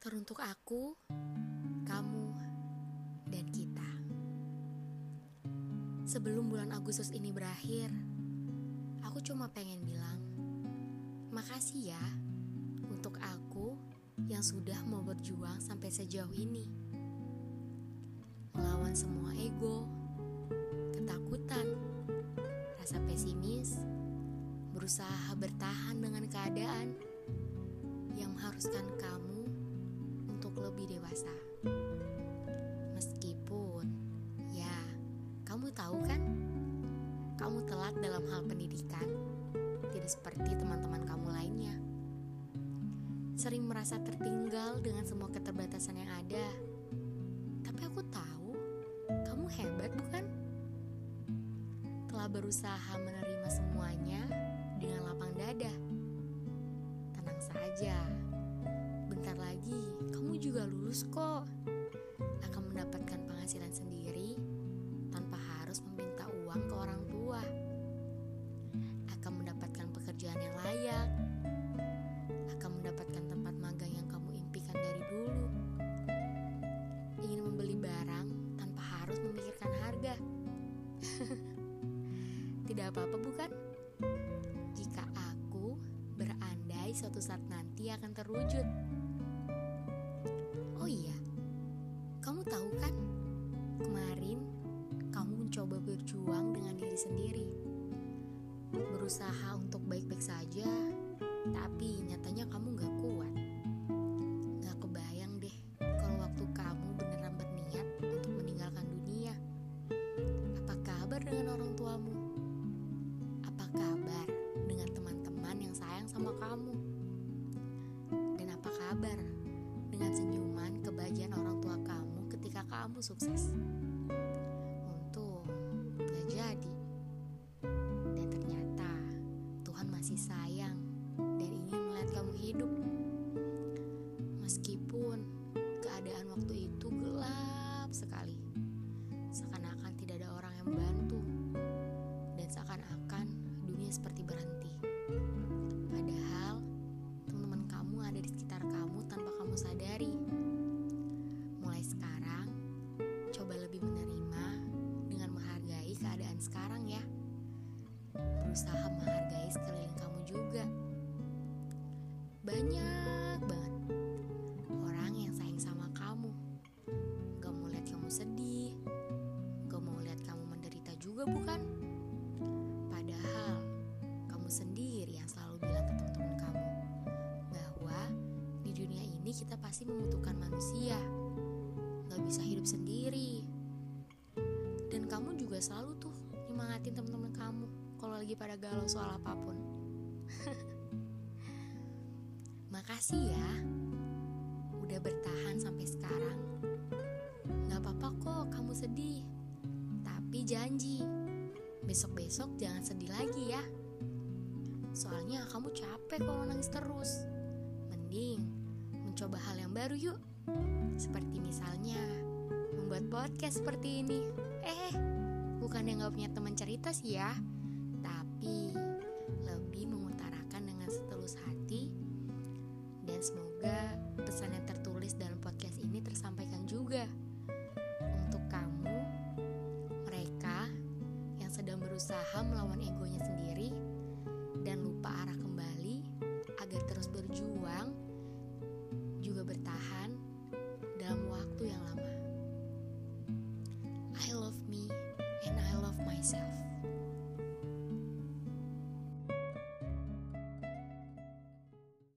Teruntuk aku, kamu, dan kita. Sebelum bulan Agustus ini berakhir, aku cuma pengen bilang, makasih ya untuk aku yang sudah mau berjuang sampai sejauh ini. Melawan semua ego, ketakutan, rasa pesimis, berusaha bertahan dengan keadaan yang mengharuskan kamu lebih dewasa. Kamu tahu kan? Kamu telat dalam hal pendidikan, tidak seperti teman-teman kamu lainnya. Sering merasa tertinggal dengan semua keterbatasan yang ada. Tapi aku tahu, kamu hebat bukan? Telah berusaha menerima semuanya dengan lapang dada. Tenang saja, bentar lagi juga lulus kok. Akan mendapatkan penghasilan sendiri harus meminta uang ke orang tua, akan mendapatkan pekerjaan yang layak, akan mendapatkan tempat magang yang kamu impikan dari dulu, ingin membeli barang tanpa harus memikirkan harga. Tidak apa-apa, bukan? Jika aku berandai suatu saat nanti akan terwujud. Kamu tahu kan? Kemarin mencoba berjuang dengan diri sendiri. Berusaha untuk baik-baik saja, tapi nyatanya kamu gak kuat. Gak kebayang deh kalau waktu kamu beneran berniat untuk meninggalkan dunia. Apa kabar dengan orang tuamu? Apa kabar dengan teman-teman yang sayang sama kamu? Kamu sukses? jadi. Dan ternyata Tuhan masih sayang dan ingin melihat kamu hidup. Meskipun keadaan waktu itu gelap sekali. Seakan-akan tidak ada orang yang membantu. Dan seakan-akan dunia seperti Berusaha menghargai sekeliling kamu juga. Banyak banget orang yang sayang sama kamu. Gak mau lihat kamu sedih. Gak mau lihat kamu menderita juga bukan? Padahal kamu sendiri yang selalu bilang ke teman-teman kamu bahwa di dunia ini kita pasti membutuhkan manusia. Gak bisa hidup sendiri dan kamu juga selalu tuh nyemangatin teman-teman kamu kalau lagi pada galau soal apa pun. Makasih ya udah bertahan sampai sekarang. Gak apa-apa kok kamu sedih. Tapi janji besok-besok jangan sedih lagi ya. Soalnya kamu capek kalau nangis terus. Mending mencoba hal yang baru yuk. Seperti misalnya membuat podcast seperti ini. Eh, bukan yang gak punya teman cerita sih ya, tapi lebih mengutarakan dengan setulus hati. Dan semoga pesan yang tertulis dalam podcast ini tersampaikan juga untuk kamu, mereka yang sedang berusaha melawan